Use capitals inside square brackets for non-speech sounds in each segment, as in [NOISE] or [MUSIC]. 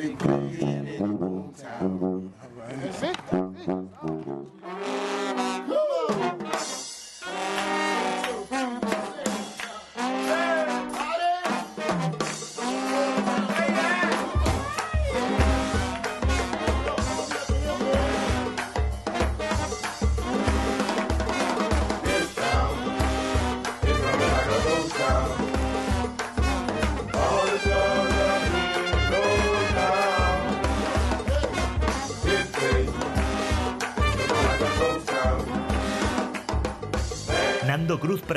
They did in old town. All right.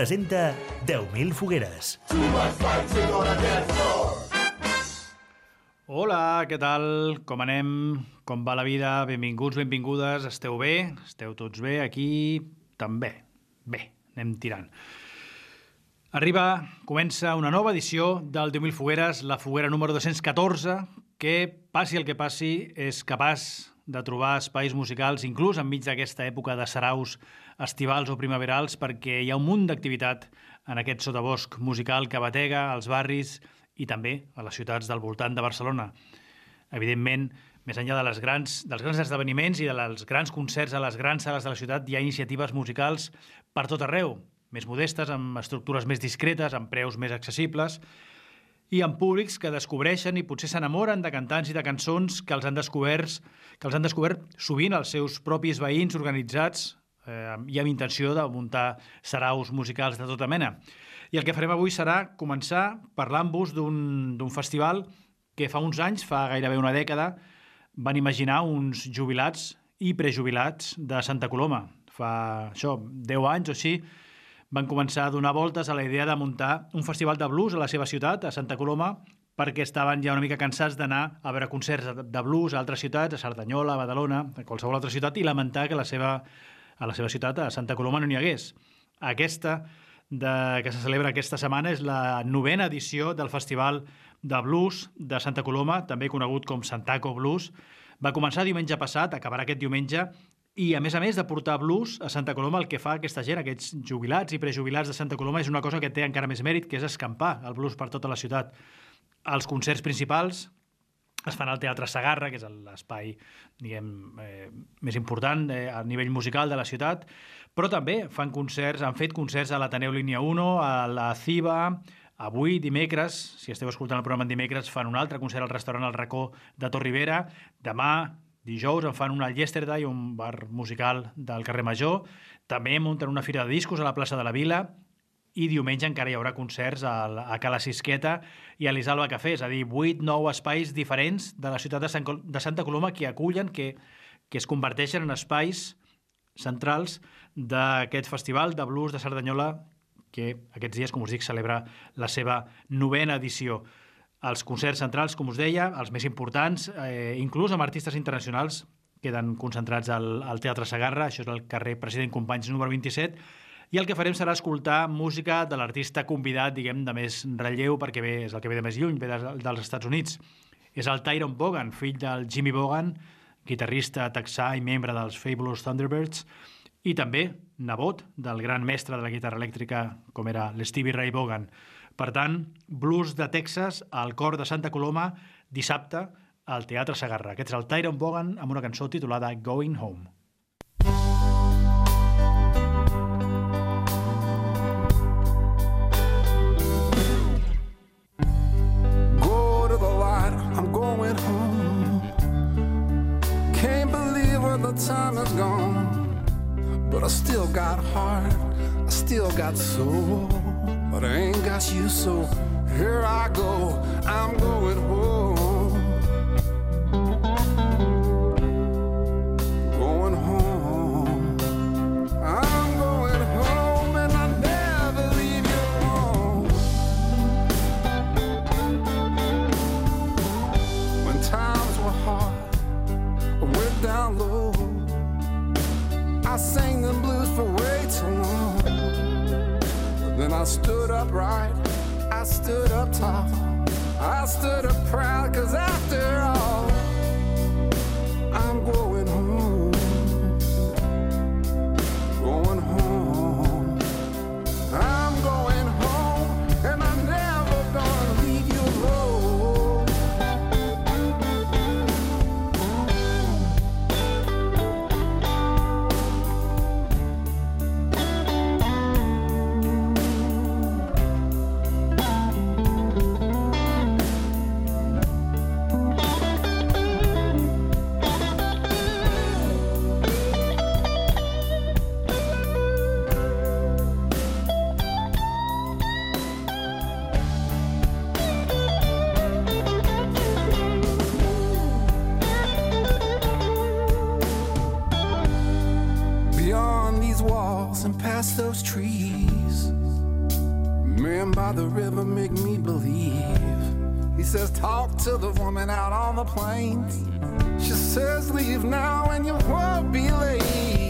Presenta 10.000 fogueres. Hola, què tal? Com anem? Com va la vida? Benvinguts, benvingudes. Esteu bé? Esteu tots bé? Aquí també. Bé, anem tirant. Arriba, comença una nova edició del 10.000 fogueres, la foguera número 214, que, passi el que passi, és capaç de trobar espais musicals, inclús enmig d'aquesta època de saraus estivals o primaverals, perquè hi ha un munt d'activitat en aquest sotabosc musical que batega als barris i també a les ciutats del voltant de Barcelona. Evidentment, més enllà de les grans, dels grans esdeveniments i dels grans concerts a les grans sales de la ciutat, hi ha iniciatives musicals per tot arreu, més modestes, amb estructures més discretes, amb preus més accessibles, i amb públics que descobreixen i potser s'enamoren de cantants i de cançons que els han descobert, que els han descobert sovint els seus propis veïns organitzats eh, i amb intenció de muntar saraus musicals de tota mena. I el que farem avui serà començar parlant-vos d'un festival que fa uns anys, fa gairebé una dècada, van imaginar uns jubilats i prejubilats de Santa Coloma. Fa això, 10 anys o així, van començar a donar voltes a la idea de muntar un festival de blues a la seva ciutat, a Santa Coloma, perquè estaven ja una mica cansats d'anar a veure concerts de- blues a altres ciutats, a Cerdanyola, a Badalona, a qualsevol altra ciutat, i lamentar que la seva, a la seva ciutat, a Santa Coloma, no n'hi hagués. Aquesta, de, que se celebra aquesta setmana, és la novena edició del Festival de Blues de Santa Coloma, també conegut com Santaco Blues. Va començar diumenge passat, acabarà aquest diumenge, i a més a més de portar blues a Santa Coloma, el que fa aquesta gent, aquests jubilats i prejubilats de Santa Coloma, és una cosa que té encara més mèrit, que és escampar el blues per tota la ciutat. Els concerts principals es fan al Teatre Sagarra, que és l'espai diguem, eh, més important eh, a nivell musical de la ciutat, però també fan concerts, han fet concerts a l'Ateneu Línia 1, a la CIBA, avui, dimecres, si esteu escoltant el programa en dimecres, fan un altre concert al restaurant El Racó de Torribera, demà, dijous, en fan un al Yesterday, un bar musical del carrer Major, també munten una fira de discos a la plaça de la Vila, i diumenge encara hi haurà concerts a, a Cala Sisqueta i a l'Isalba Café, és a dir, 8, 9 espais diferents de la ciutat de, Sant, de Santa Coloma que acullen, que, que es converteixen en espais centrals d'aquest festival de blues de Cerdanyola que aquests dies, com us dic, celebra la seva novena edició. Els concerts centrals, com us deia, els més importants, eh, inclús amb artistes internacionals, queden concentrats al, al Teatre Sagarra, això és el carrer President Companys número 27, i el que farem serà escoltar música de l'artista convidat, diguem, de més relleu, perquè ve, és el que ve de més lluny, ve de, dels Estats Units. És el Tyron Bogan, fill del Jimmy Bogan, guitarrista texà i membre dels Fabulous Thunderbirds, i també nebot del gran mestre de la guitarra elèctrica, com era l'Stevie Ray Vaughan. Per tant, blues de Texas al cor de Santa Coloma, dissabte, al Teatre Sagarra. Aquest és el Tyron Vaughan amb una cançó titulada Going Home. Go to the light, I'm going home. Can't believe where the time has gone. But I still got heart, I still got soul. But I ain't got you, so here I go. I'm going home. I stood upright, I stood up tall, I stood up proud, cause after Man by the river make me believe. He says, talk to the woman out on the plains. She says, leave now and you won't be late.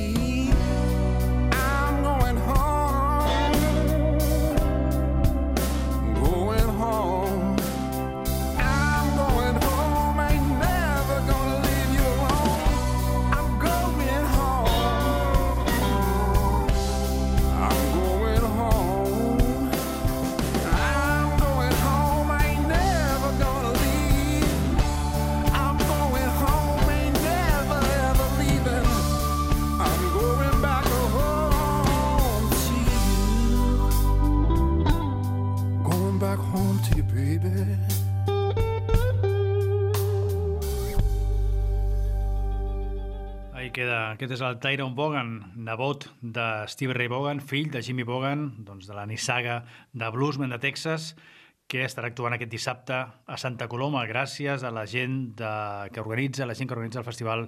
Aquest és el Tyrone Bogan, nebot de Steve Ray Vaughan, fill de Jimmy Vaughan, doncs de la nissaga de bluesmen de Texas, que estarà actuant aquest dissabte a Santa Coloma gràcies a la gent de, que organitza, la gent que organitza el Festival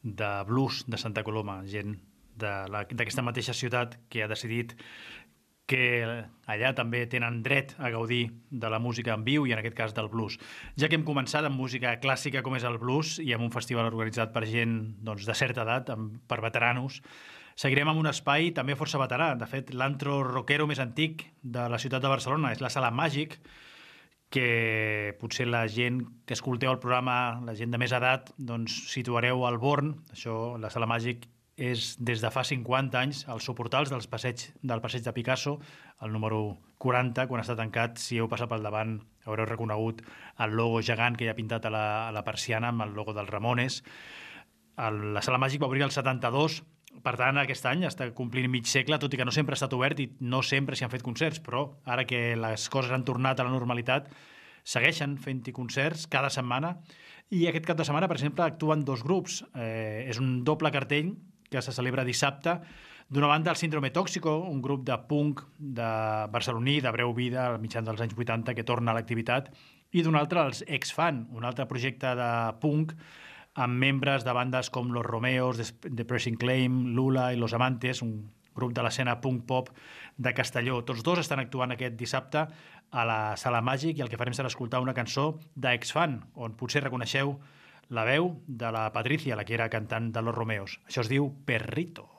de Blues de Santa Coloma, gent d'aquesta mateixa ciutat que ha decidit que allà també tenen dret a gaudir de la música en viu i en aquest cas del blues. Ja que hem començat amb música clàssica com és el blues i amb un festival organitzat per gent doncs, de certa edat, amb, per veteranos, seguirem amb un espai també força veterà. De fet, l'antro rockero més antic de la ciutat de Barcelona és la Sala Màgic, que potser la gent que escolteu el programa, la gent de més edat, doncs situareu al Born. Això, la Sala Màgic és des de fa 50 anys als suportals dels passeig, del passeig de Picasso, el número 40, quan està tancat, si heu passat pel davant haureu reconegut el logo gegant que hi ha pintat a la, a la persiana amb el logo dels Ramones. El, la Sala Màgic va obrir el 72, per tant, aquest any està complint mig segle, tot i que no sempre ha estat obert i no sempre s'hi han fet concerts, però ara que les coses han tornat a la normalitat, segueixen fent-hi concerts cada setmana i aquest cap de setmana, per exemple, actuen dos grups. Eh, és un doble cartell que se celebra dissabte. D'una banda, el Síndrome Tòxico, un grup de punk de barceloní, de breu vida, al mitjans dels anys 80, que torna a l'activitat, i d'una altra, els Ex-Fan, un altre projecte de punk amb membres de bandes com Los Romeos, Des- Depressing Claim, Lula i Los Amantes, un grup de l'escena punk-pop de Castelló. Tots dos estan actuant aquest dissabte a la Sala Màgic i el que farem serà escoltar una cançó d'Ex-Fan, on potser reconeixeu la veu de la Patricia, la que era cantant de Los Romeos. Això es diu Perrito.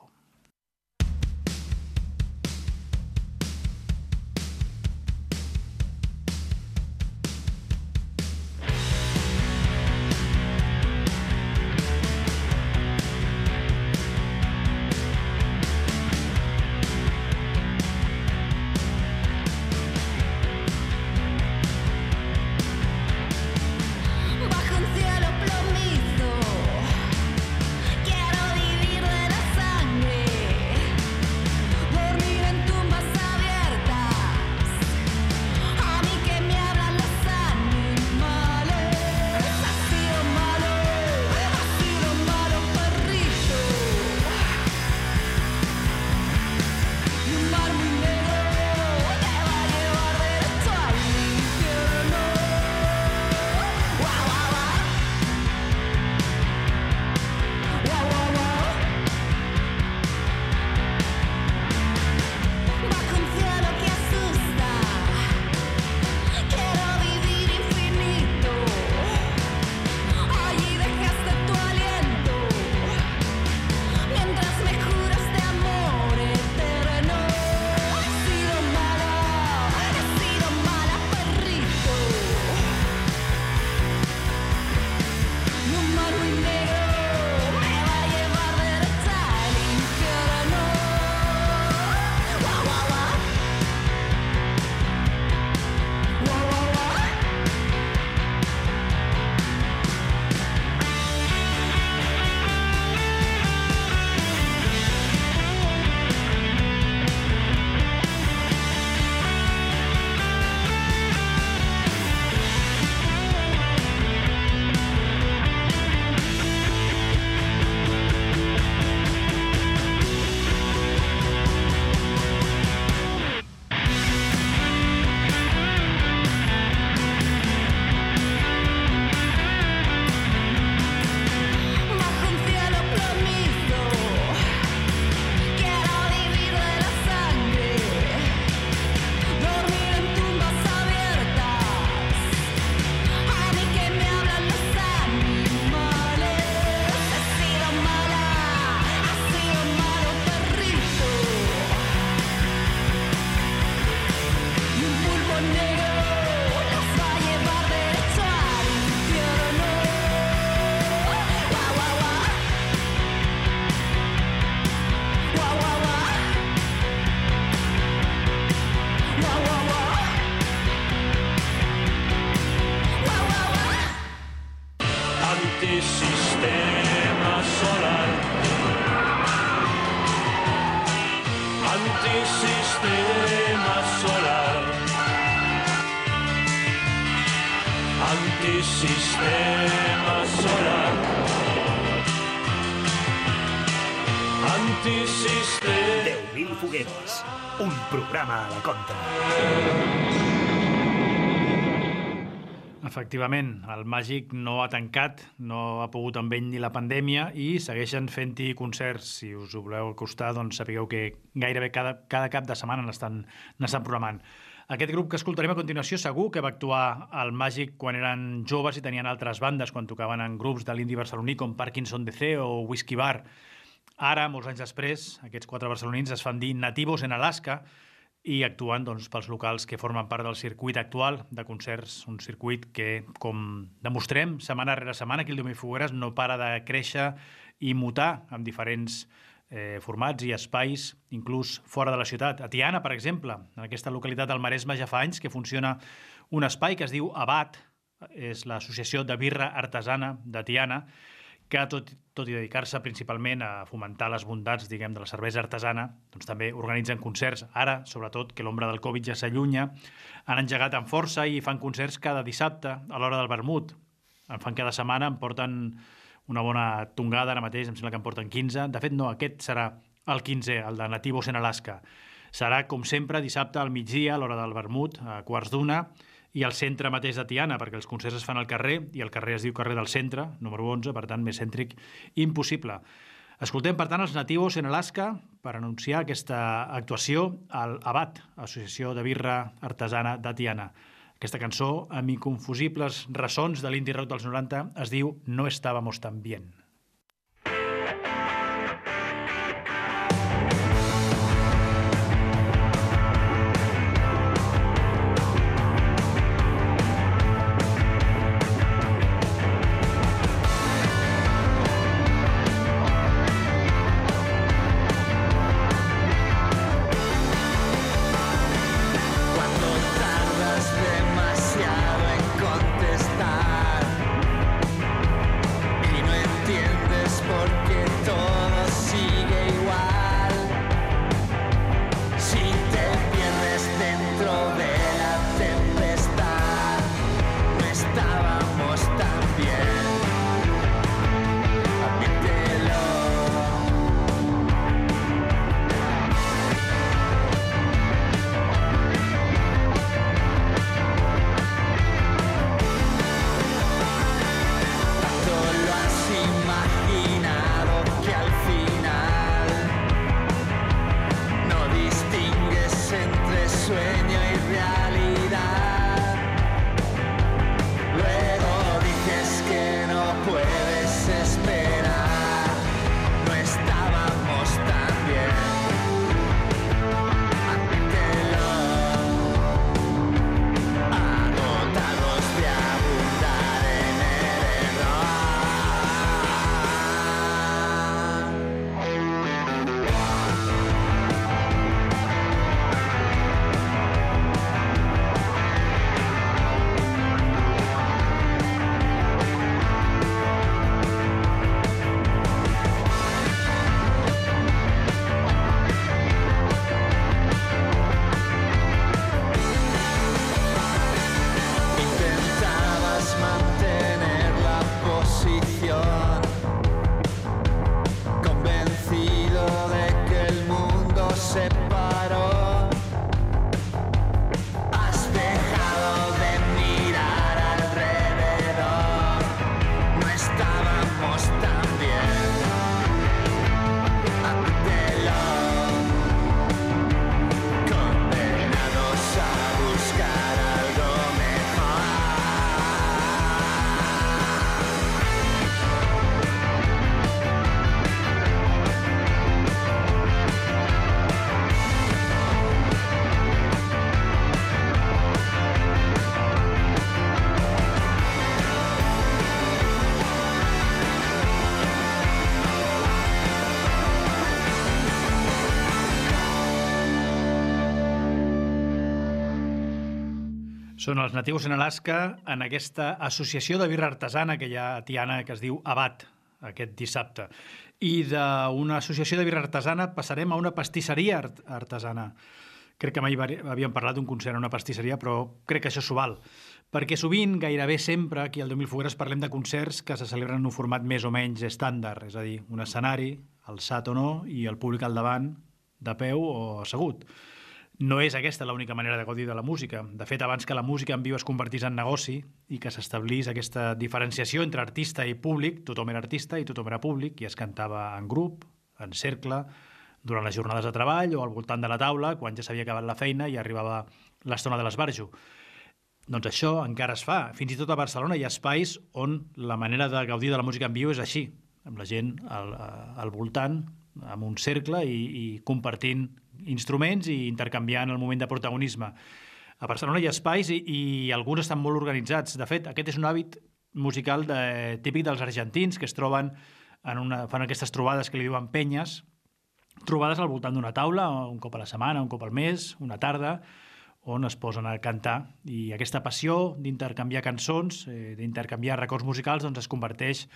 Antisistema solar. Antisistema solar. Antisistema solar. Antisistema. 10.000 fogueres. Un programa a la contra. Efectivament, el Màgic no ha tancat, no ha pogut amb ell ni la pandèmia i segueixen fent-hi concerts. Si us ho voleu acostar, doncs sapigueu que gairebé cada, cada cap de setmana n'estan programant. Aquest grup que escoltarem a continuació segur que va actuar al Màgic quan eren joves i tenien altres bandes, quan tocaven en grups de l'indi barceloní com Parkinson DC o Whisky Bar. Ara, molts anys després, aquests quatre barcelonins es fan dir nativos en Alaska i actuen doncs, pels locals que formen part del circuit actual de concerts, un circuit que, com demostrem setmana rere setmana, aquí el Domi Fogueres no para de créixer i mutar amb diferents eh, formats i espais, inclús fora de la ciutat. A Tiana, per exemple, en aquesta localitat del Maresme ja fa anys que funciona un espai que es diu Abat, és l'associació de birra artesana de Tiana, que tot, tot i dedicar-se principalment a fomentar les bondats diguem de la cervesa artesana, doncs també organitzen concerts. Ara, sobretot, que l'ombra del Covid ja s'allunya, han engegat amb força i fan concerts cada dissabte a l'hora del vermut. En fan cada setmana, en porten una bona tongada ara mateix, em sembla que en porten 15. De fet, no, aquest serà el 15è, el de Nativos en Alaska. Serà, com sempre, dissabte al migdia, a l'hora del vermut, a quarts d'una, i al centre mateix de Tiana, perquè els concerts es fan al carrer, i el carrer es diu carrer del centre, número 11, per tant, més cèntric impossible. Escoltem, per tant, els nativos en Alaska per anunciar aquesta actuació al Abat, Associació de Birra Artesana de Tiana. Aquesta cançó, amb inconfusibles ressons de l'indie rock dels 90, es diu No estábamos tan bien. Són els natius en Alaska en aquesta associació de birra artesana que hi ha a Tiana que es diu Abat aquest dissabte. I d'una associació de birra artesana passarem a una pastisseria art artesana. Crec que mai havíem parlat d'un concert a una pastisseria, però crec que això s'ho val. Perquè sovint, gairebé sempre, aquí al 10.000 Fogueres parlem de concerts que se celebren en un format més o menys estàndard, és a dir, un escenari, alçat o no, i el públic al davant, de peu o assegut. No és aquesta l'única manera de gaudir de la música. De fet, abans que la música en viu es convertís en negoci i que s'establís aquesta diferenciació entre artista i públic, tothom era artista i tothom era públic, i es cantava en grup, en cercle, durant les jornades de treball o al voltant de la taula, quan ja s'havia acabat la feina i arribava l'estona de l'esbarjo. Doncs això encara es fa. Fins i tot a Barcelona hi ha espais on la manera de gaudir de la música en viu és així, amb la gent al, al voltant, amb un cercle i, i compartint instruments i intercanviant el moment de protagonisme. A Barcelona hi ha espais i, i alguns estan molt organitzats. De fet, aquest és un hàbit musical de, típic dels argentins que es troben en una, fan aquestes trobades que li diuen penyes, trobades al voltant d'una taula, un cop a la setmana, un cop al mes, una tarda, on es posen a cantar i aquesta passió d'intercanviar cançons, eh, d'intercanviar records musicals, doncs es converteix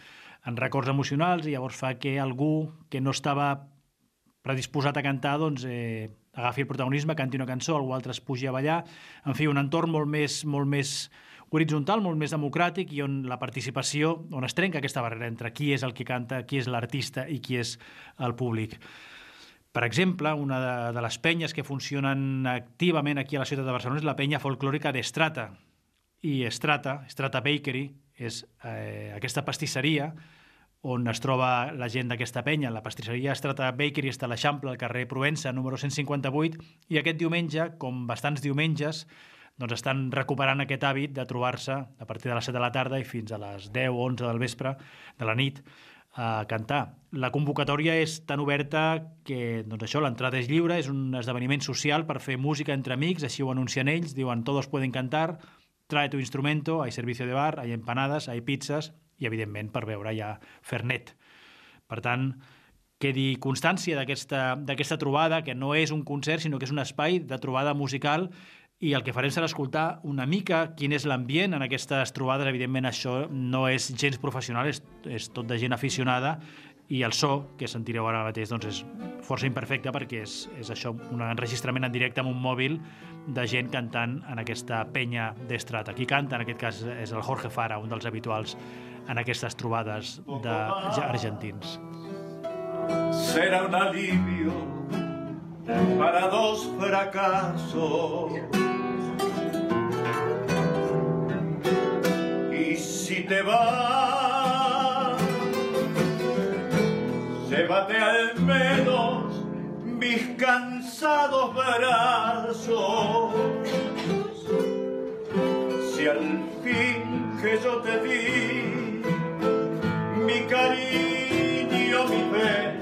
en records emocionals i llavors fa que algú que no estava predisposat a cantar doncs, eh, agafi el protagonisme, canti una cançó, algú altre es pugi a ballar, en fi, un entorn molt més, molt més horitzontal, molt més democràtic i on la participació, on es trenca aquesta barrera entre qui és el que canta, qui és l'artista i qui és el públic. Per exemple, una de, de les penyes que funcionen activament aquí a la ciutat de Barcelona és la penya folclòrica d'Estrata. I Estrata, Estrata Bakery, és eh, aquesta pastisseria on es troba la gent d'aquesta penya. La pastisseria Estrata Bakery està a l'Eixample, al carrer Provença, número 158, i aquest diumenge, com bastants diumenges, doncs estan recuperant aquest hàbit de trobar-se a partir de les 7 de la tarda i fins a les 10 o 11 del vespre, de la nit, a cantar. La convocatòria és tan oberta que doncs això l'entrada és lliure, és un esdeveniment social per fer música entre amics, així ho anuncien ells, diuen todos pueden cantar, trae tu instrumento, hay servicio de bar, hay empanadas, hay pizzas i evidentment per veure ja Fernet. Per tant, quedi constància d'aquesta trobada, que no és un concert, sinó que és un espai de trobada musical i el que farem serà escoltar una mica quin és l'ambient en aquestes trobades. Evidentment, això no és gens professional, és, és tot de gent aficionada i el so que sentireu ara mateix doncs, és força imperfecte perquè és, és això, un enregistrament en directe amb un mòbil de gent cantant en aquesta penya d'estrata. Qui canta, en aquest cas, és el Jorge Fara, un dels habituals en aquestes trobades d'argentins. será un alivio para dos fracasos. Y si te vas, llévate al menos mis cansados brazos. Si al fin que yo te di cariño, mi fe,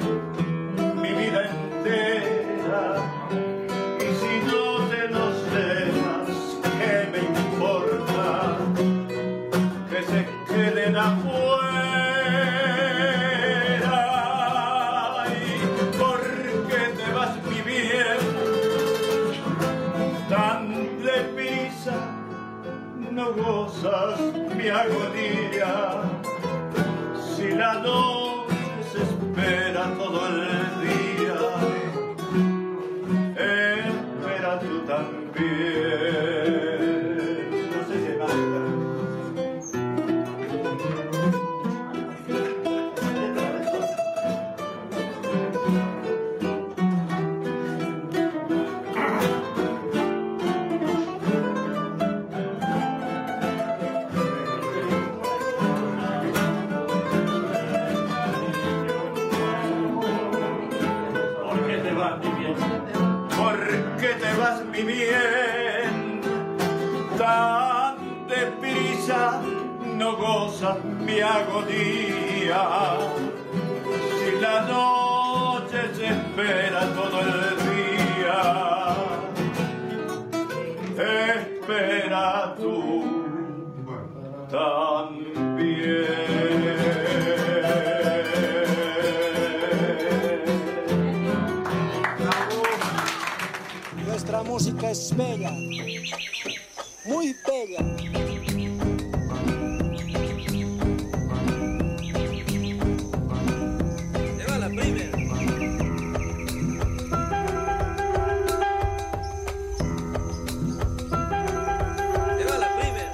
mi vida entera. Y si no te los dejas, ¿qué me importa? Que se queden afuera. ¿Y por qué te vas mi bien? Tan deprisa no gozas mi agonía si bien? Tan deprisa no gozas mi agonía. Si la noche se espera todo el día, espera tú también. música es bella, muy bella. Lleva la primera. Lleva la primera.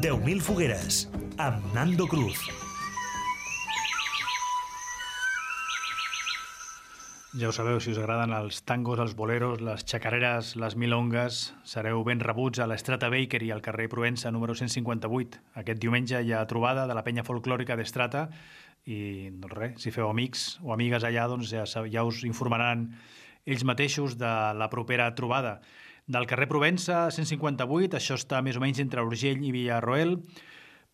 Deu mil fogueres amb Cruz. Ja ho sabeu, si us agraden els tangos, els boleros, les xacareres, les milongues, sereu ben rebuts a l'Estrata Bakery al carrer Provença número 158. Aquest diumenge hi ha trobada de la penya folclòrica d'Estrata i doncs res, si feu amics o amigues allà doncs ja, ja us informaran ells mateixos de la propera trobada. Del carrer Provença 158, això està més o menys entre Urgell i Villarroel,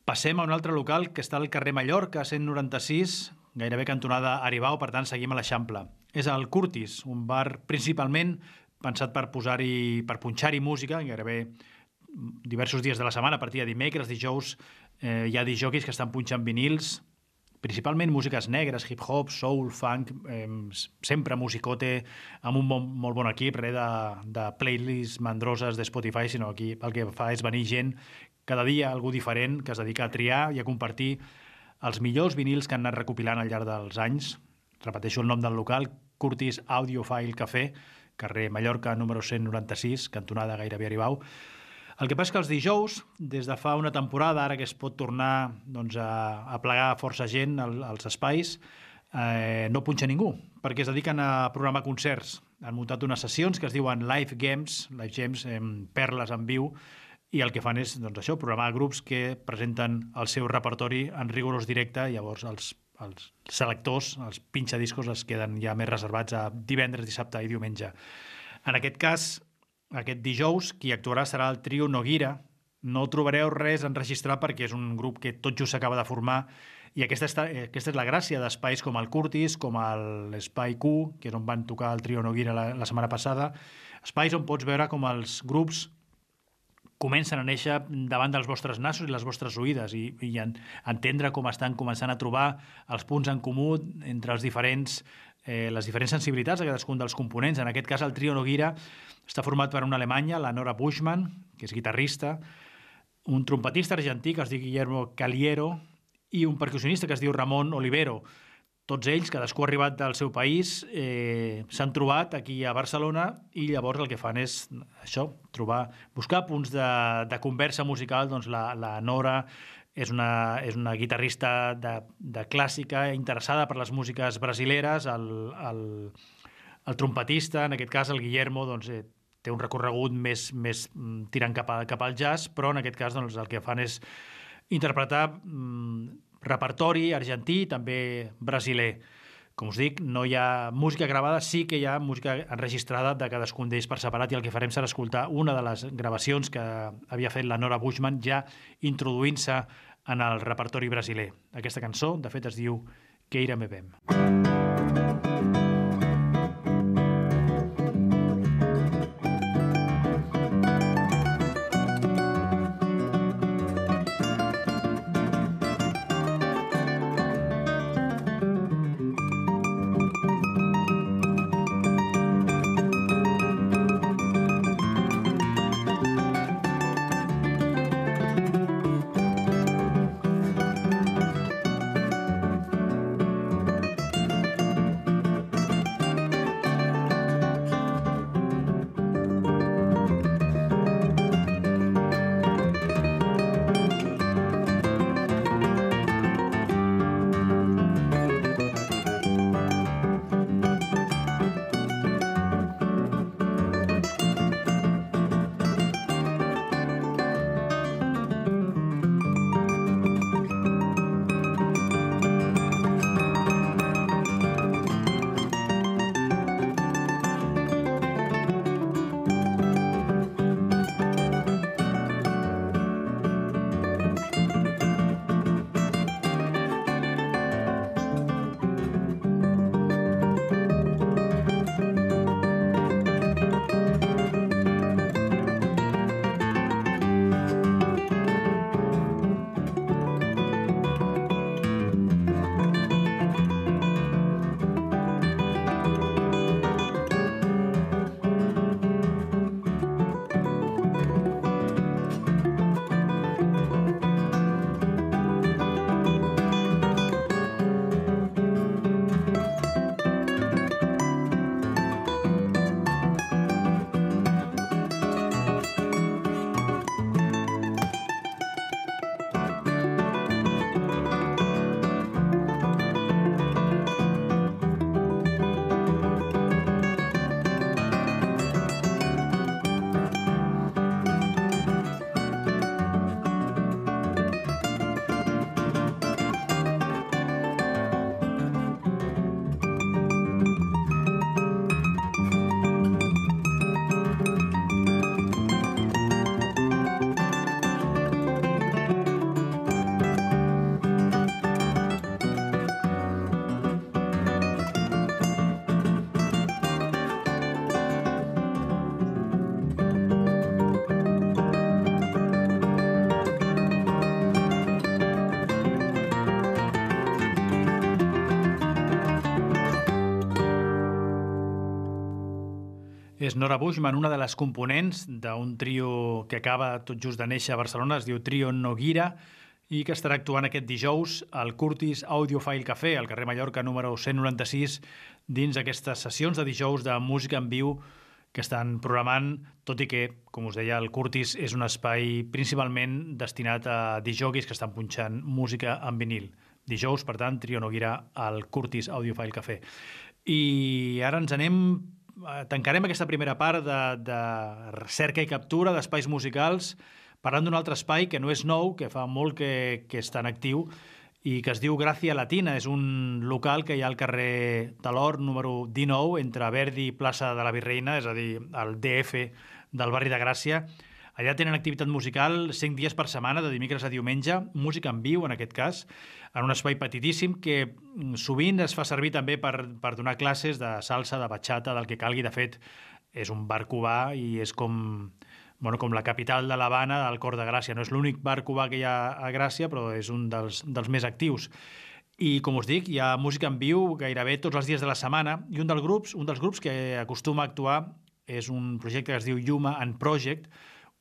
Passem a un altre local que està al carrer Mallorca, 196, gairebé cantonada Aribau, per tant seguim a l'Eixample. És el Curtis, un bar principalment pensat per posar-hi, per punxar-hi música, gairebé diversos dies de la setmana, a partir de dimecres, dijous, eh, hi ha disjòquis que estan punxant vinils, principalment músiques negres, hip-hop, soul, funk, eh, sempre musicote, amb un bon, molt bon equip, res de, de playlists mandroses de Spotify, sinó aquí el que fa és venir gent cada dia algú diferent que es dedica a triar i a compartir els millors vinils que han anat recopilant al llarg dels anys. Repeteixo el nom del local, Curtis Audiophile Café, carrer Mallorca número 196, cantonada gairebé Aribau. El que passa que els dijous, des de fa una temporada, ara que es pot tornar doncs, a, a plegar força gent al, als espais, eh, no punxa ningú, perquè es dediquen a programar concerts. Han muntat unes sessions que es diuen Live Games, Live Games, eh, perles en viu, i el que fan és doncs, això, programar grups que presenten el seu repertori en rigorós directe, llavors els, els selectors, els pinxadiscos, es queden ja més reservats a divendres, dissabte i diumenge. En aquest cas, aquest dijous, qui actuarà serà el trio Noguira. No trobareu res enregistrat perquè és un grup que tot just s'acaba de formar i aquesta, està, aquesta és la gràcia d'espais com el Curtis, com l'Espai Q, que és on van tocar el trio Noguira la, la setmana passada, espais on pots veure com els grups comencen a néixer davant dels vostres nassos i les vostres oïdes i, i en, entendre com estan començant a trobar els punts en comú entre els diferents, eh, les diferents sensibilitats de cadascun dels components. En aquest cas, el trio Noguira està format per una alemanya, la Nora Bushman, que és guitarrista, un trompetista argentí que es diu Guillermo Caliero i un percussionista que es diu Ramon Olivero. Tots ells, cadascú ha arribat del seu país, eh, s'han trobat aquí a Barcelona i llavors el que fan és això, trobar, buscar punts de, de conversa musical. Doncs la, la Nora és una, és una guitarrista de, de clàssica interessada per les músiques brasileres, el, el, el trompetista, en aquest cas el Guillermo, doncs, eh, té un recorregut més, més mm, tirant cap, a, cap al jazz, però en aquest cas doncs, el que fan és interpretar mm, repertori argentí i també brasiler. Com us dic, no hi ha música gravada, sí que hi ha música enregistrada de cadascun d'ells per separat i el que farem serà escoltar una de les gravacions que havia fet la Nora Bushman ja introduint-se en el repertori brasiler. Aquesta cançó, de fet, es diu Queira me bem. Queira Nora Bushman, una de les components d'un trio que acaba tot just de néixer a Barcelona, es diu Trio Noguira, i que estarà actuant aquest dijous al Curtis Audiophile Café, al carrer Mallorca número 196, dins aquestes sessions de dijous de música en viu que estan programant, tot i que, com us deia, el Curtis és un espai principalment destinat a dijòquis que estan punxant música en vinil. Dijous, per tant, Trio Noguira al Curtis Audiophile Café. I ara ens anem tancarem aquesta primera part de, de recerca i captura d'espais musicals parlant d'un altre espai que no és nou, que fa molt que, que està en actiu i que es diu Gràcia Latina. És un local que hi ha al carrer de l'Or, número 19, entre Verdi i plaça de la Virreina, és a dir, el DF del barri de Gràcia. Allà tenen activitat musical 5 dies per setmana, de dimecres a diumenge, música en viu, en aquest cas, en un espai petitíssim que mm, sovint es fa servir també per, per donar classes de salsa, de batxata, del que calgui. De fet, és un bar cubà i és com, bueno, com la capital de l'Havana, del cor de Gràcia. No és l'únic bar cubà que hi ha a Gràcia, però és un dels, dels més actius. I, com us dic, hi ha música en viu gairebé tots els dies de la setmana i un dels grups, un dels grups que acostuma a actuar és un projecte que es diu Yuma and Project,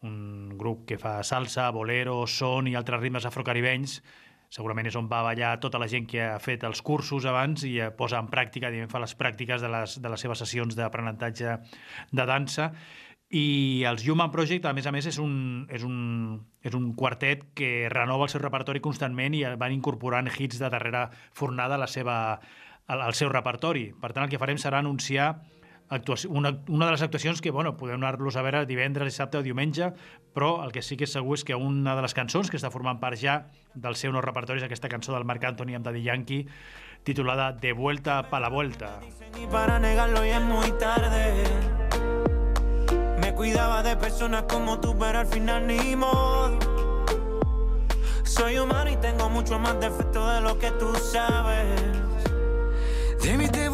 un grup que fa salsa, bolero, son i altres ritmes afrocaribenys. Segurament és on va ballar tota la gent que ha fet els cursos abans i eh, posa en pràctica, diguem, fa les pràctiques de les, de les seves sessions d'aprenentatge de dansa. I els Human Project, a més a més, és un, és, un, és un quartet que renova el seu repertori constantment i van incorporant hits de darrera fornada a la seva, al, al seu repertori. Per tant, el que farem serà anunciar actuació, una, una de les actuacions que bueno, podeu anar-los a veure divendres, dissabte o diumenge, però el que sí que és segur és que una de les cançons que està formant part ja del seu nou repertori és aquesta cançó del Marc Anthony amb Daddy Yankee titulada De vuelta pa la vuelta. Para negarlo y es muy tarde. Me cuidaba de personas como tú, pero al final ni modo. Soy humano y tengo mucho más defectos de lo que tú sabes. De mí te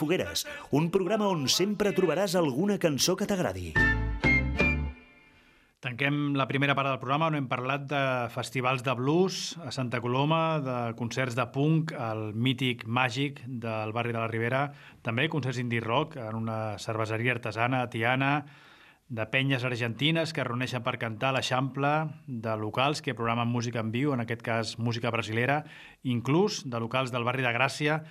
fogueres, un programa on sempre trobaràs alguna cançó que t'agradi. Tanquem la primera part del programa on hem parlat de festivals de blues a Santa Coloma, de concerts de punk al mític màgic del barri de la Ribera, també concerts indie rock en una cerveseria artesana a Tiana, de penyes argentines que reuneixen per cantar a l'Eixample, de locals que programen música en viu, en aquest cas música brasilera, inclús de locals del barri de Gràcia,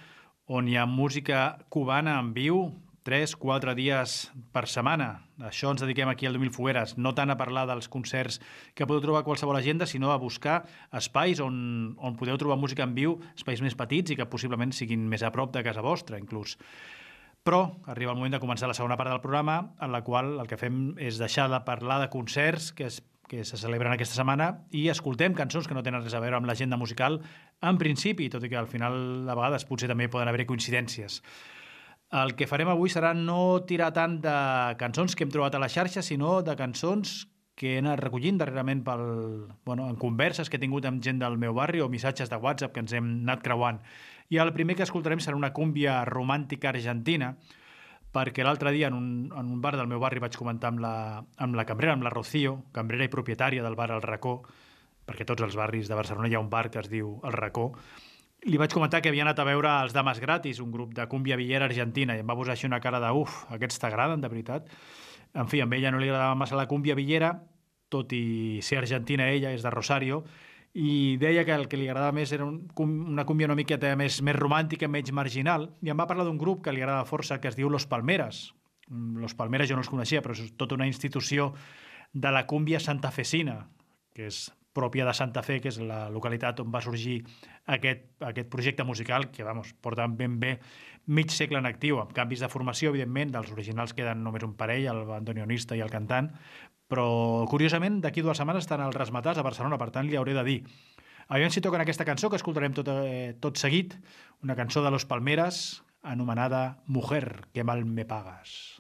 on hi ha música cubana en viu, 3, 4 dies per setmana. Això ens dediquem aquí al 2000 Fogueres, no tant a parlar dels concerts que podeu trobar a qualsevol agenda, sinó a buscar espais on, on podeu trobar música en viu, espais més petits i que possiblement siguin més a prop de casa vostra, inclús. Però arriba el moment de començar la segona part del programa, en la qual el que fem és deixar de parlar de concerts que es, que se celebren aquesta setmana i escoltem cançons que no tenen res a veure amb l'agenda musical en principi, tot i que al final a vegades potser també poden haver coincidències. El que farem avui serà no tirar tant de cançons que hem trobat a la xarxa, sinó de cançons que he anat recollint darrerament pel, bueno, en converses que he tingut amb gent del meu barri o missatges de WhatsApp que ens hem anat creuant. I el primer que escoltarem serà una cúmbia romàntica argentina, perquè l'altre dia en un, en un bar del meu barri vaig comentar amb la, amb la cambrera, amb la Rocío, cambrera i propietària del bar El Racó, perquè tots els barris de Barcelona hi ha un bar que es diu El Racó, li vaig comentar que havia anat a veure els Dames Gratis, un grup de cúmbia villera argentina, i em va posar així una cara de uf, aquests t'agraden, de veritat. En fi, a ella no li agradava massa la cúmbia villera, tot i ser argentina ella, és de Rosario, i deia que el que li agradava més era un, una cúmbia una miqueta més, més romàntica, menys marginal, i em va parlar d'un grup que li agrada força, que es diu Los Palmeras. Mm, Los Palmeras jo no els coneixia, però és tota una institució de la cúmbia santafesina, que és pròpia de Santa Fe, que és la localitat on va sorgir aquest, aquest projecte musical, que vamos, porta ben bé mig segle en actiu, amb canvis de formació, evidentment, dels originals queden només un parell, el bandoneonista i el cantant, però curiosament d'aquí dues setmanes estan al Rasmatàs a Barcelona, per tant li hauré de dir. Aviam si toquen aquesta cançó que escoltarem tot, eh, tot seguit, una cançó de Los Palmeras anomenada Mujer, que mal me pagas.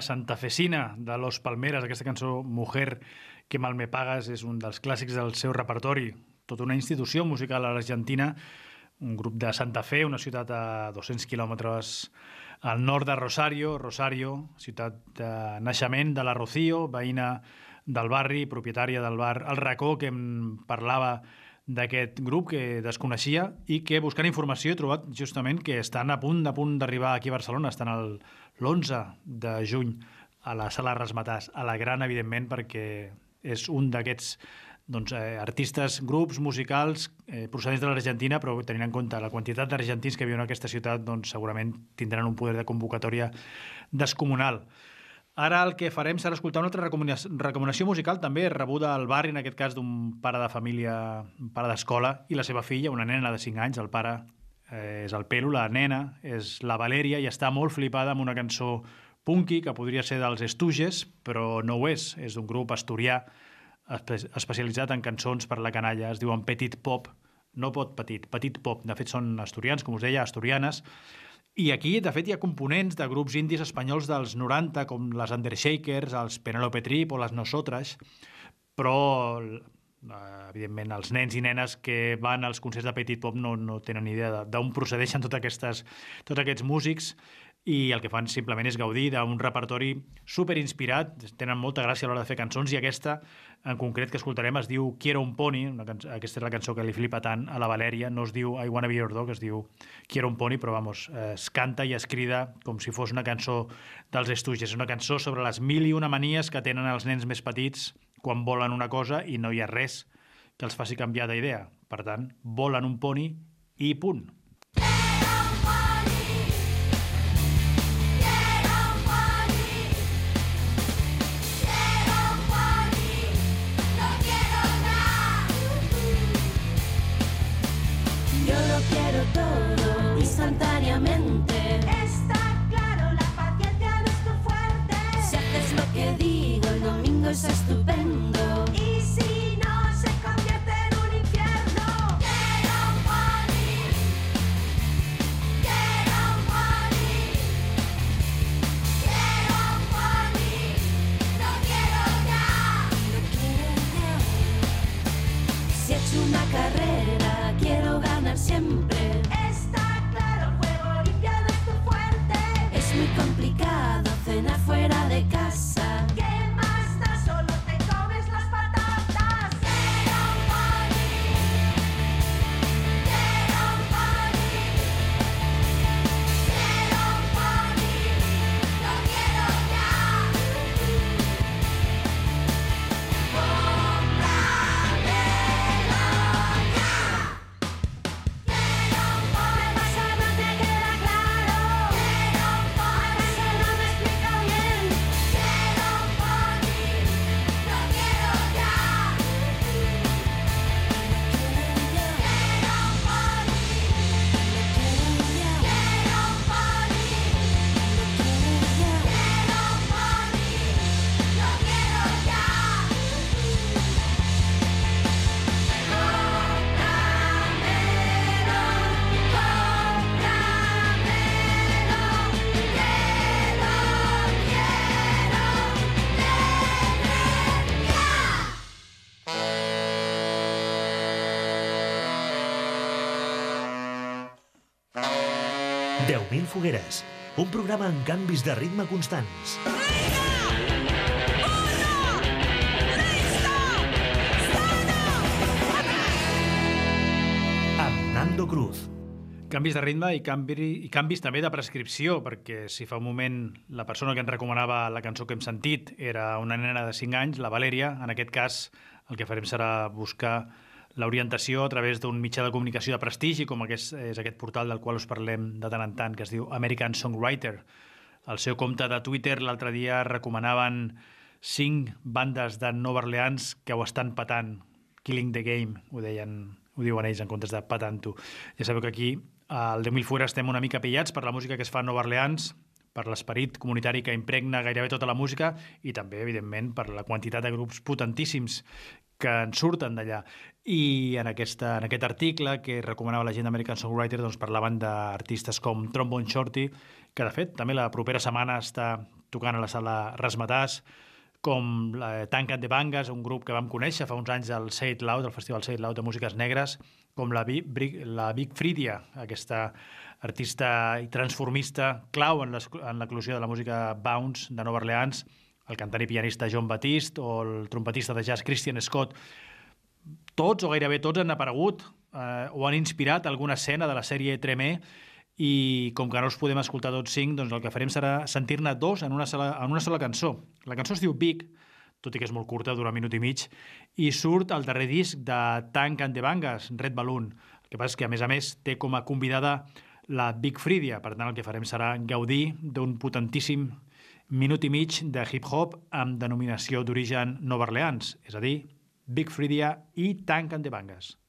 Cumbia santafesina de Los Palmeras, aquesta cançó Mujer que mal me pagas és un dels clàssics del seu repertori, tota una institució musical a l'Argentina, un grup de Santa Fe, una ciutat a 200 quilòmetres al nord de Rosario, Rosario, ciutat de naixement de la Rocío, veïna del barri, propietària del bar El Racó, que em parlava d'aquest grup que desconeixia i que buscant informació he trobat justament que estan a punt a punt d'arribar aquí a Barcelona, estan el- l'11 de juny a la sala Rasmatàs, a la gran, evidentment, perquè és un d'aquests doncs, eh, artistes, grups musicals eh, procedents de l'Argentina, però tenint en compte la quantitat d'argentins que viuen en aquesta ciutat, doncs segurament tindran un poder de convocatòria descomunal. Ara el que farem serà escoltar una altra recomanació, recomanació musical també rebuda al barri, en aquest cas d'un pare de família, un pare d'escola, i la seva filla, una nena de 5 anys, el pare eh, és el pelo, la nena és la Valèria i està molt flipada amb una cançó punky que podria ser dels Estuges, però no ho és, és d'un grup asturià espe especialitzat en cançons per la canalla, es diuen Petit Pop, no pot petit, Petit Pop, de fet són asturians, com us deia, asturianes, i aquí, de fet, hi ha components de grups indis espanyols dels 90, com les Undershakers, els Penelope Trip o les Nosotras, però eh, evidentment els nens i nenes que van als concerts de Petit Pop no, no tenen idea de- d'on procedeixen tot, aquestes, tots aquests músics i el que fan simplement és gaudir d'un repertori super inspirat, tenen molta gràcia a l'hora de fer cançons i aquesta en concret que escoltarem es diu Quiero un pony, una cançó, aquesta és la cançó que li flipa tant a la Valèria, no es diu I wanna be your dog, es diu Quiero un pony, però vamos, es canta i es crida com si fos una cançó dels Estuges, una cançó sobre les mil i una manies que tenen els nens més petits quan volen una cosa i no hi ha res que els faci canviar d'idea. Per tant, volen un pony i punt. 10.000 fogueres. Un programa en canvis de ritme constants. Nando Cruz. Canvis de ritme i, canvi, i canvis també de prescripció, perquè si fa un moment la persona que ens recomanava la cançó que hem sentit era una nena de 5 anys, la Valèria, en aquest cas el que farem serà buscar l'orientació a través d'un mitjà de comunicació de prestigi, com aquest, és aquest portal del qual us parlem de tant en tant, que es diu American Songwriter. Al seu compte de Twitter l'altre dia recomanaven cinc bandes de Nova Orleans que ho estan patant. Killing the Game, ho deien ho diuen ells en comptes de patant-ho. Ja sabeu que aquí al 10.000 Fuera estem una mica pillats per la música que es fa a Nova Orleans, per l'esperit comunitari que impregna gairebé tota la música i també, evidentment, per la quantitat de grups potentíssims que en surten d'allà. I en, aquesta, en aquest article que recomanava la gent d'American Songwriter doncs parlaven d'artistes com Trombone Shorty, que de fet també la propera setmana està tocant a la sala Rasmatàs, com la Tank and the Bangas, un grup que vam conèixer fa uns anys al Say It Loud, el Festival Say It Loud de Músiques Negres, com la, Bi- Bri- la Big Fridia, aquesta artista i transformista clau en l'eclosió de la música bounce de Nova Orleans, el cantant i pianista John Batiste o el trompetista de jazz Christian Scott, tots o gairebé tots han aparegut eh, o han inspirat alguna escena de la sèrie Tremé i com que no els podem escoltar tots cinc, doncs el que farem serà sentir-ne dos en una, sola, en una sola cançó. La cançó es diu Big, tot i que és molt curta, dura un minut i mig, i surt al darrer disc de Tank and the Bangas, Red Balloon. El que passa és que, a més a més, té com a convidada la Big Fridia. Per tant, el que farem serà gaudir d'un potentíssim minut i mig de hip-hop amb denominació d'origen Nova Orleans, és a dir, Big Fridia i Tank and the Bangas.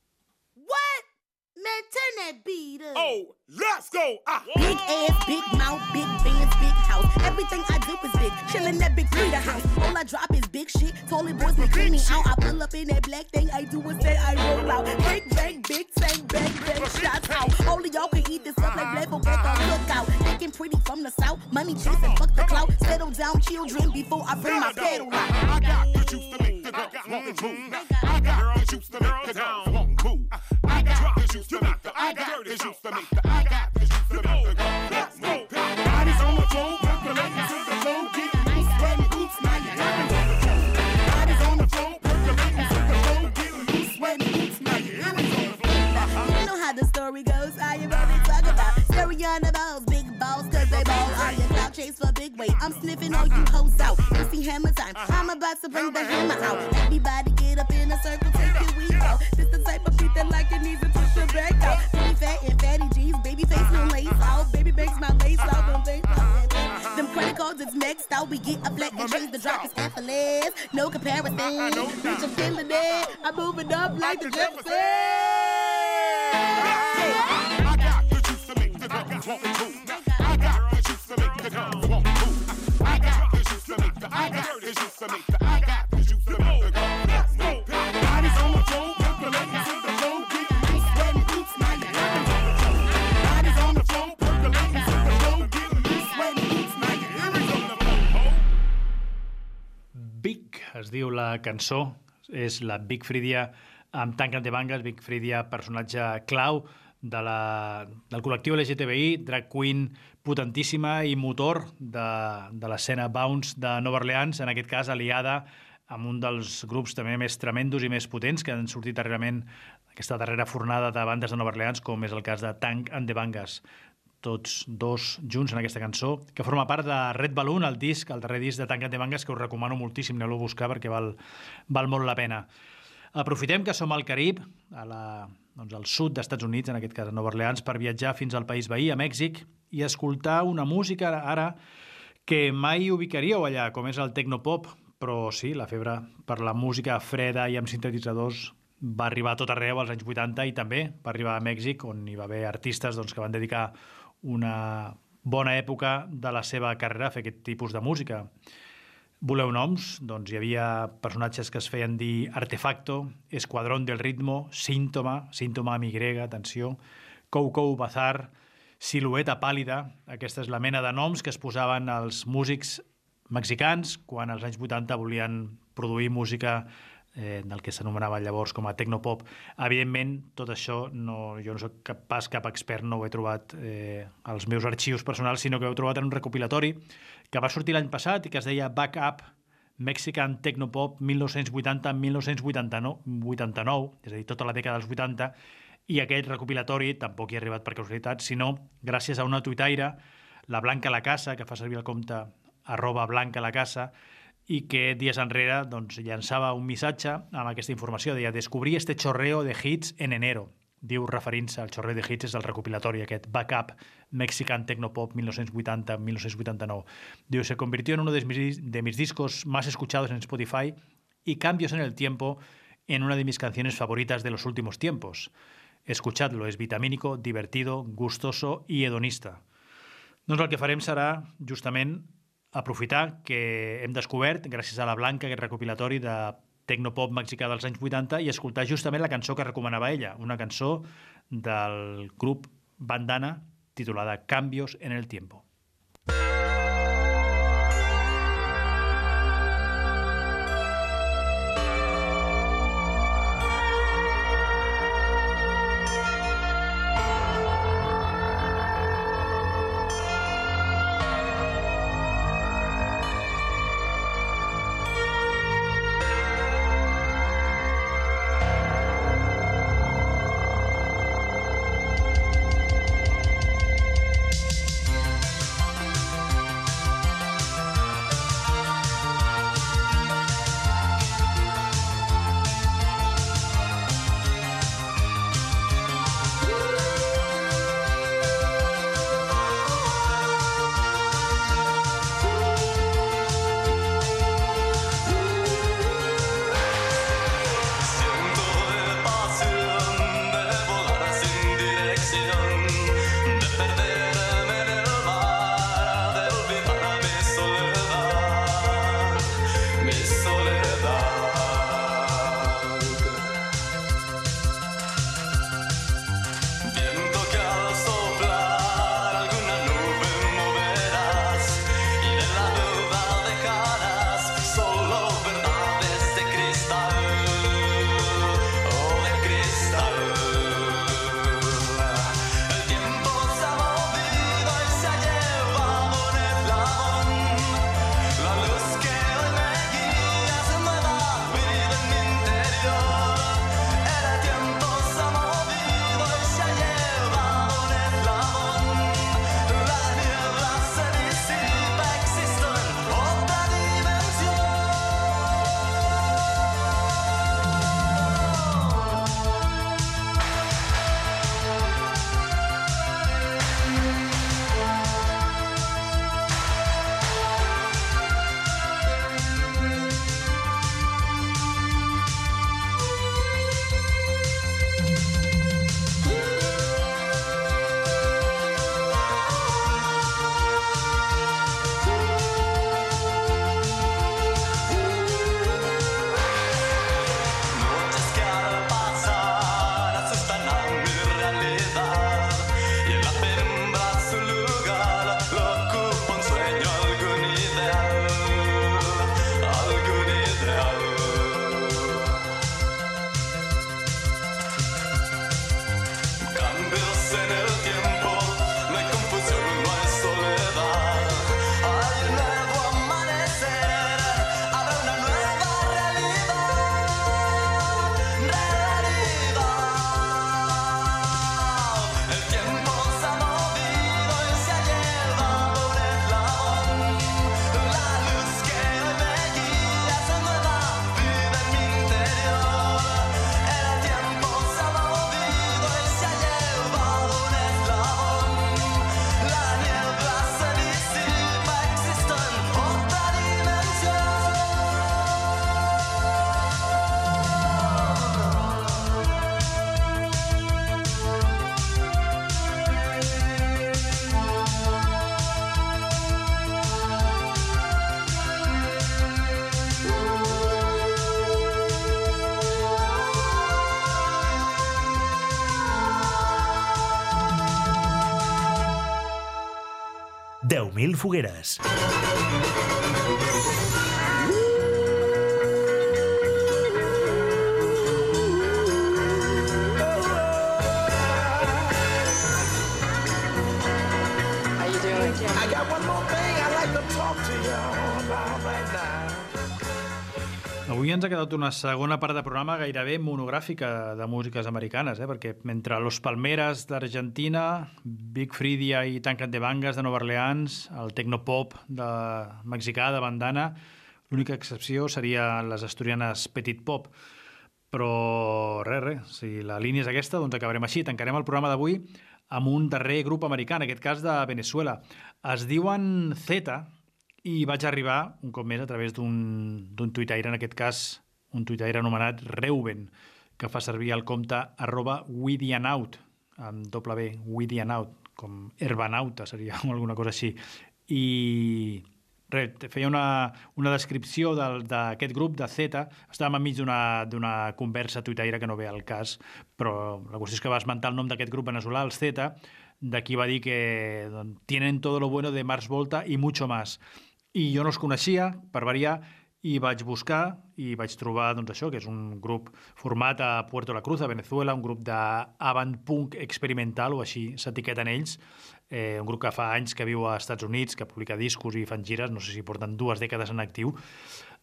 What? Man, turn that beat up. Oh, let's go. Ah. Big ass, big mouth, big bands, big house. Everything I do is big. Chillin' that big Frida house. All I drop is big shit. Toilet boys make me out. I pull up in that black thing. I do is say I roll out. Big bang, big tank, bang, bang, shots out. Only y'all can eat this up like black folk at the lookout. Acting pretty from the south. Money chasing, fuck the clout. Settle down, children, before I bring my pedal out. I got the juice to make the girls want to move. I got the juice to make the girls Juice to make the I got the juice to make the girls want to move. Bodies on the floor, percolating to the floor, getting loose, sweating boots, now you're hearing the floor. Bodies on the floor, percolating to the floor, getting loose, sweating boots, now you're hearing the floor. Uh-huh. You know how the story goes. I am to talk about Scary on the balls, big balls, cause they ball. I am cloud chase for big weight. I'm sniffing all you hoes out. MC hammer time. Uh-huh. I'm about to bring the hammer out. Everybody get up in a circle, take it, we go. This the type of beat that like it needs to face no lace out. Baby banks my lace out, don't think. Them credit cards is maxed out. We get a black and change the drop is effortless. No comparison. Bitch, I'm killing it. I'm moving up like the Jefferson. I got the juice to make the girls want to. I got the juice to make the girls want to. I got the juice to make the I got the juice to make the es diu la cançó, és la Big Fridia amb Tank and the Bangas, Big Fridia, personatge clau de la, del col·lectiu LGTBI, drag queen potentíssima i motor de, de l'escena bounce de Nova Orleans, en aquest cas aliada amb un dels grups també més tremendos i més potents que han sortit darrerament aquesta darrera fornada de bandes de Nova Orleans, com és el cas de Tank and the Bangas tots dos junts en aquesta cançó, que forma part de Red Balloon, el disc, el darrer disc de Tank and the Bangas, que us recomano moltíssim, aneu-lo a buscar perquè val, val molt la pena. Aprofitem que som al Carib, a la, doncs al sud dels Estats Units, en aquest cas a Nova Orleans, per viatjar fins al país veí, a Mèxic, i escoltar una música ara que mai ubicaríeu allà, com és el tecnopop, però sí, la febre per la música freda i amb sintetitzadors va arribar a tot arreu als anys 80 i també va arribar a Mèxic, on hi va haver artistes doncs, que van dedicar una bona època de la seva carrera fer aquest tipus de música. Voleu noms? Doncs hi havia personatges que es feien dir Artefacto, Esquadrón del Ritmo, Síntoma, Síntoma amb Y, atenció, Cou Bazar, Silueta Pàlida. Aquesta és la mena de noms que es posaven els músics mexicans quan als anys 80 volien produir música eh, del que s'anomenava llavors com a tecnopop. Evidentment, tot això, no, jo no soc cap, pas cap expert, no ho he trobat eh, als meus arxius personals, sinó que ho he trobat en un recopilatori que va sortir l'any passat i que es deia Backup Mexican Tecnopop 1980-1989, és a dir, tota la dècada dels 80, i aquest recopilatori tampoc hi ha arribat per casualitat, sinó gràcies a una tuitaire, la Blanca la Casa, que fa servir el compte arroba Blanca la Casa, i que dies enrere doncs, llançava un missatge amb aquesta informació. Deia, descobrí este chorreo de hits en enero. Diu, referint-se al chorreo de hits, és el recopilatori, aquest Backup Mexican Tecnopop 1980-1989. Diu, se convirtió en uno de mis, de mis discos más escuchados en Spotify y Cambios en el Tiempo en una de mis canciones favoritas de los últimos tiempos. Escuchadlo, és vitamínico, divertido, gustoso i hedonista. Doncs el que farem serà, justament, aprofitar que hem descobert, gràcies a la Blanca, aquest recopilatori de tecnopop mexicà dels anys 80 i escoltar justament la cançó que recomanava ella, una cançó del grup Bandana titulada Cambios en el Tiempo. 10.000 fogueres. Avui ens ha quedat una segona part de programa gairebé monogràfica de músiques americanes, eh? perquè mentre Los Palmeras d'Argentina, Big Fridia i Tancat de Bangas de Nova Orleans, el Tecnopop de mexicà de Bandana, l'única excepció seria les asturianes Petit Pop. Però res, res, si la línia és aquesta, doncs acabarem així. Tancarem el programa d'avui amb un darrer grup americà, en aquest cas de Venezuela. Es diuen Zeta, i vaig arribar, un cop més, a través d'un tuitaire, en aquest cas un tuitaire anomenat Reuben, que fa servir el compte arroba Widianaut, amb doble B, Widianaut, com herbanauta seria, [LAUGHS] alguna cosa així. I res, feia una, una descripció d'aquest grup de Z. Estàvem enmig d'una conversa tuitaire que no ve al cas, però la qüestió és que va esmentar el nom d'aquest grup veneçolà, el Z, d'aquí va dir que doncs, tienen todo lo bueno de Mars Volta y mucho más. I jo no els coneixia, per variar, i vaig buscar i vaig trobar doncs, això, que és un grup format a Puerto La Cruz, a Venezuela, un grup d'avant-punk experimental, o així s'etiqueten ells, eh, un grup que fa anys que viu als Estats Units, que publica discos i fan gires, no sé si porten dues dècades en actiu,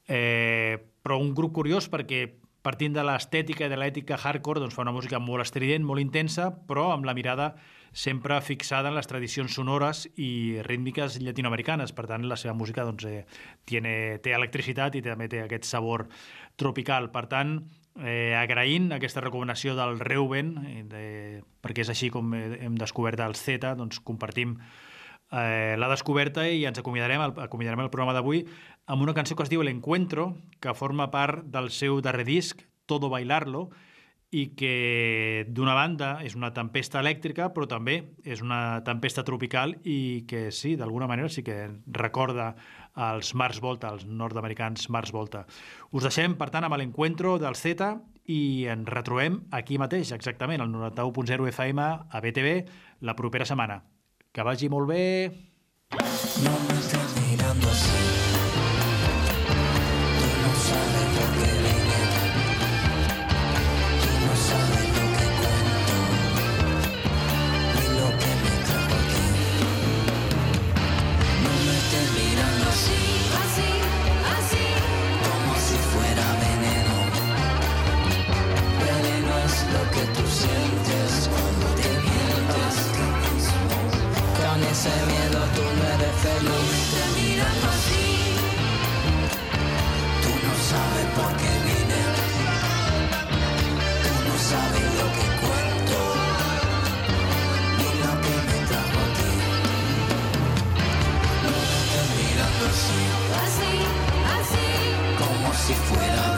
eh, però un grup curiós perquè partint de l'estètica i de l'ètica hardcore doncs fa una música molt estrident, molt intensa, però amb la mirada sempre fixada en les tradicions sonores i rítmiques llatinoamericanes. Per tant, la seva música doncs, eh, tiene, té electricitat i també té aquest sabor tropical. Per tant, eh, agraint aquesta recomanació del Reuben, eh, de, perquè és així com eh, hem descobert el Z, doncs compartim eh, la descoberta i ens acomiadarem, el, acomiadarem el programa d'avui amb una cançó que es diu El Encuentro, que forma part del seu darrer disc, Todo Bailarlo, i que d'una banda és una tempesta elèctrica, però també és una tempesta tropical i que sí, d'alguna manera sí que recorda els Mars Volta, els nord-americans Mars Volta. Us deixem, per tant, amb l'encuentro del Z i ens retrobem aquí mateix, exactament, al 91.0 FM a BTV, la propera setmana. Que vagi molt bé! No me estés mirando así. Ese miedo tú no eres feliz. Te mirando así. Tú no sabes por qué vine. Tú no sabes lo que cuento. Ni lo que me trajo aquí. No me mirando así. así, así. Como si fuera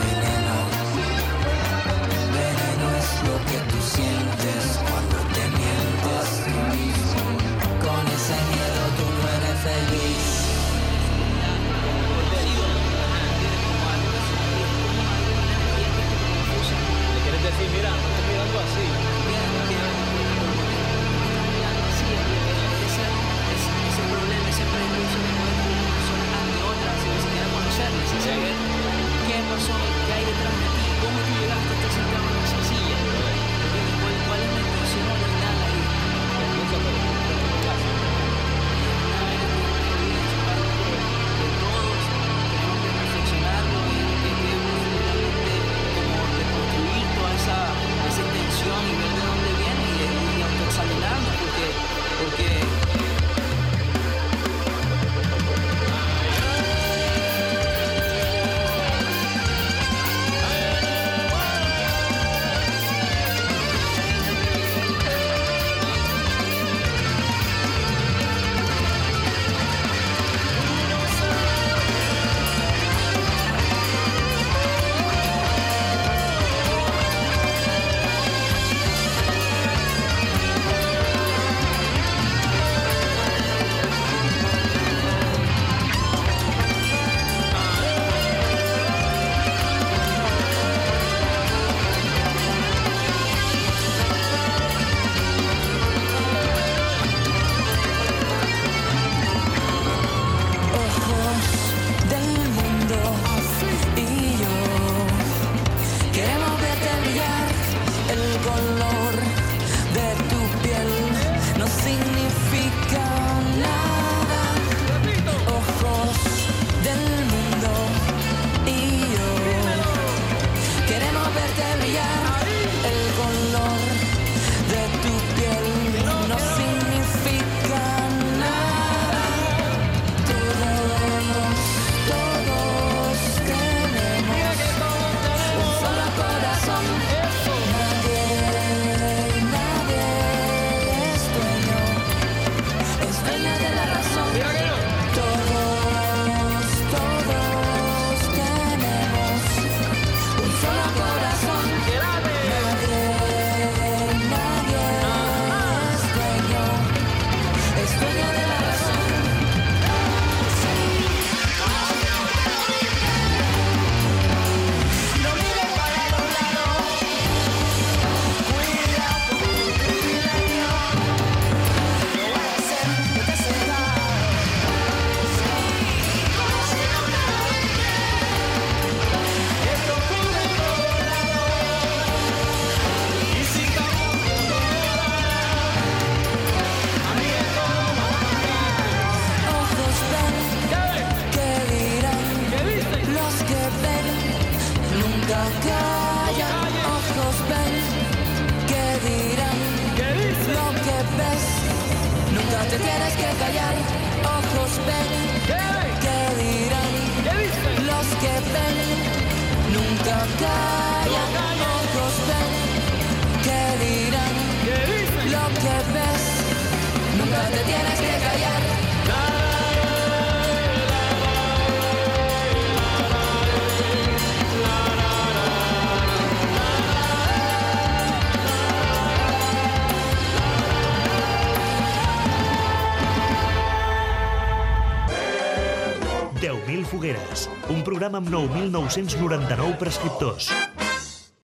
amb 9.999 prescriptors.